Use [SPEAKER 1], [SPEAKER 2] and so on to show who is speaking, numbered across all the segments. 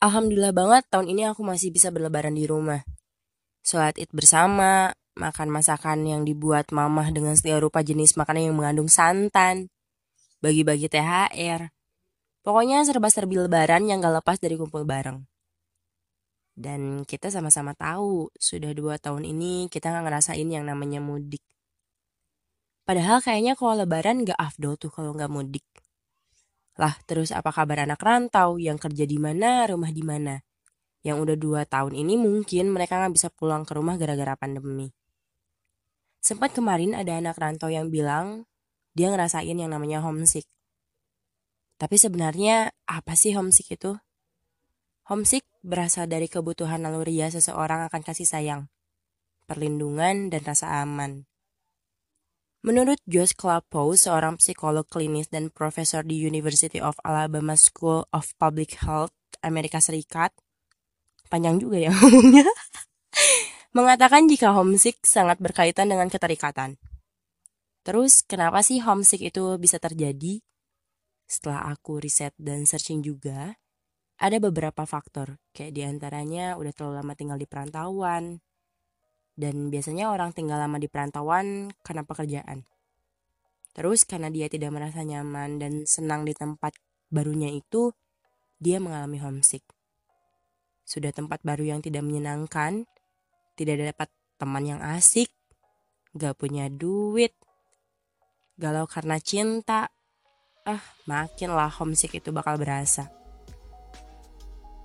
[SPEAKER 1] Alhamdulillah banget tahun ini aku masih bisa berlebaran di rumah. Sholat id bersama, makan masakan yang dibuat mamah dengan setiap rupa jenis makanan yang mengandung santan, bagi-bagi THR. Pokoknya serba-serbi lebaran yang gak lepas dari kumpul bareng. Dan kita sama-sama tahu, sudah dua tahun ini kita gak ngerasain yang namanya mudik. Padahal kayaknya kalau lebaran gak afdol tuh kalau gak mudik. Lah, terus apa kabar anak rantau yang kerja di mana, rumah di mana? Yang udah dua tahun ini mungkin mereka nggak bisa pulang ke rumah gara-gara pandemi. Sempat kemarin ada anak rantau yang bilang dia ngerasain yang namanya homesick. Tapi sebenarnya apa sih homesick itu? Homesick berasal dari kebutuhan naluriah seseorang akan kasih sayang, perlindungan, dan rasa aman. Menurut Josh Clapow, seorang psikolog klinis dan profesor di University of Alabama School of Public Health, Amerika Serikat, panjang juga ya ngomongnya, mengatakan jika homesick sangat berkaitan dengan keterikatan. Terus, kenapa sih homesick itu bisa terjadi? Setelah aku riset dan searching juga, ada beberapa faktor, kayak di antaranya udah terlalu lama tinggal di perantauan, dan biasanya orang tinggal lama di perantauan karena pekerjaan. Terus karena dia tidak merasa nyaman dan senang di tempat barunya itu, dia mengalami homesick. Sudah tempat baru yang tidak menyenangkan, tidak dapat teman yang asik, gak punya duit, galau karena cinta, ah makinlah homesick itu bakal berasa.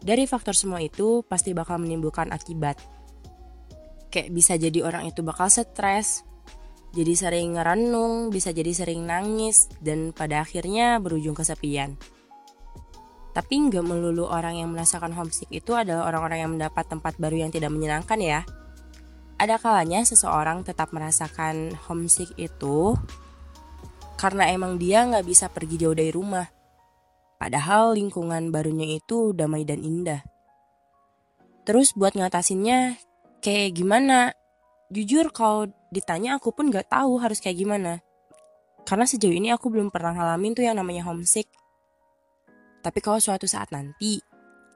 [SPEAKER 1] Dari faktor semua itu pasti bakal menimbulkan akibat kayak bisa jadi orang itu bakal stres jadi sering ngerenung, bisa jadi sering nangis, dan pada akhirnya berujung kesepian. Tapi nggak melulu orang yang merasakan homesick itu adalah orang-orang yang mendapat tempat baru yang tidak menyenangkan ya. Ada kalanya seseorang tetap merasakan homesick itu karena emang dia nggak bisa pergi jauh dari rumah. Padahal lingkungan barunya itu damai dan indah. Terus buat ngatasinnya, kayak gimana? Jujur kalau ditanya aku pun gak tahu harus kayak gimana. Karena sejauh ini aku belum pernah ngalamin tuh yang namanya homesick. Tapi kalau suatu saat nanti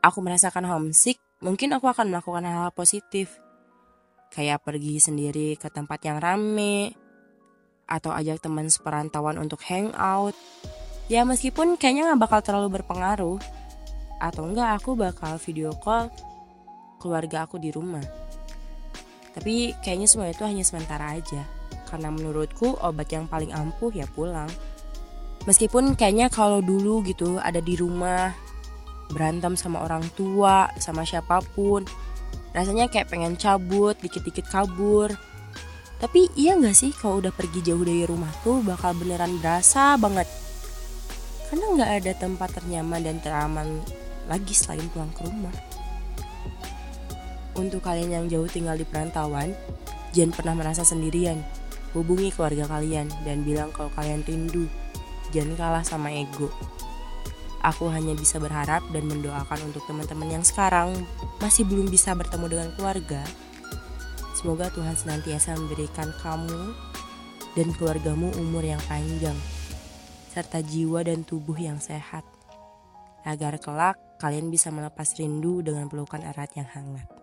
[SPEAKER 1] aku merasakan homesick mungkin aku akan melakukan hal-hal positif. Kayak pergi sendiri ke tempat yang rame atau ajak teman seperantauan untuk hangout. Ya meskipun kayaknya gak bakal terlalu berpengaruh atau enggak aku bakal video call keluarga aku di rumah tapi kayaknya semua itu hanya sementara aja. Karena menurutku obat yang paling ampuh ya pulang. Meskipun kayaknya kalau dulu gitu ada di rumah berantem sama orang tua, sama siapa pun, rasanya kayak pengen cabut, dikit-dikit kabur. Tapi iya gak sih kalau udah pergi jauh dari rumah tuh bakal beneran berasa banget. Karena gak ada tempat ternyaman dan teraman lagi selain pulang ke rumah. Untuk kalian yang jauh tinggal di perantauan, jangan pernah merasa sendirian. Hubungi keluarga kalian dan bilang kalau kalian rindu. Jangan kalah sama ego. Aku hanya bisa berharap dan mendoakan untuk teman-teman yang sekarang masih belum bisa bertemu dengan keluarga. Semoga Tuhan senantiasa memberikan kamu dan keluargamu umur yang panjang, serta jiwa dan tubuh yang sehat, agar kelak kalian bisa melepas rindu dengan pelukan erat yang hangat.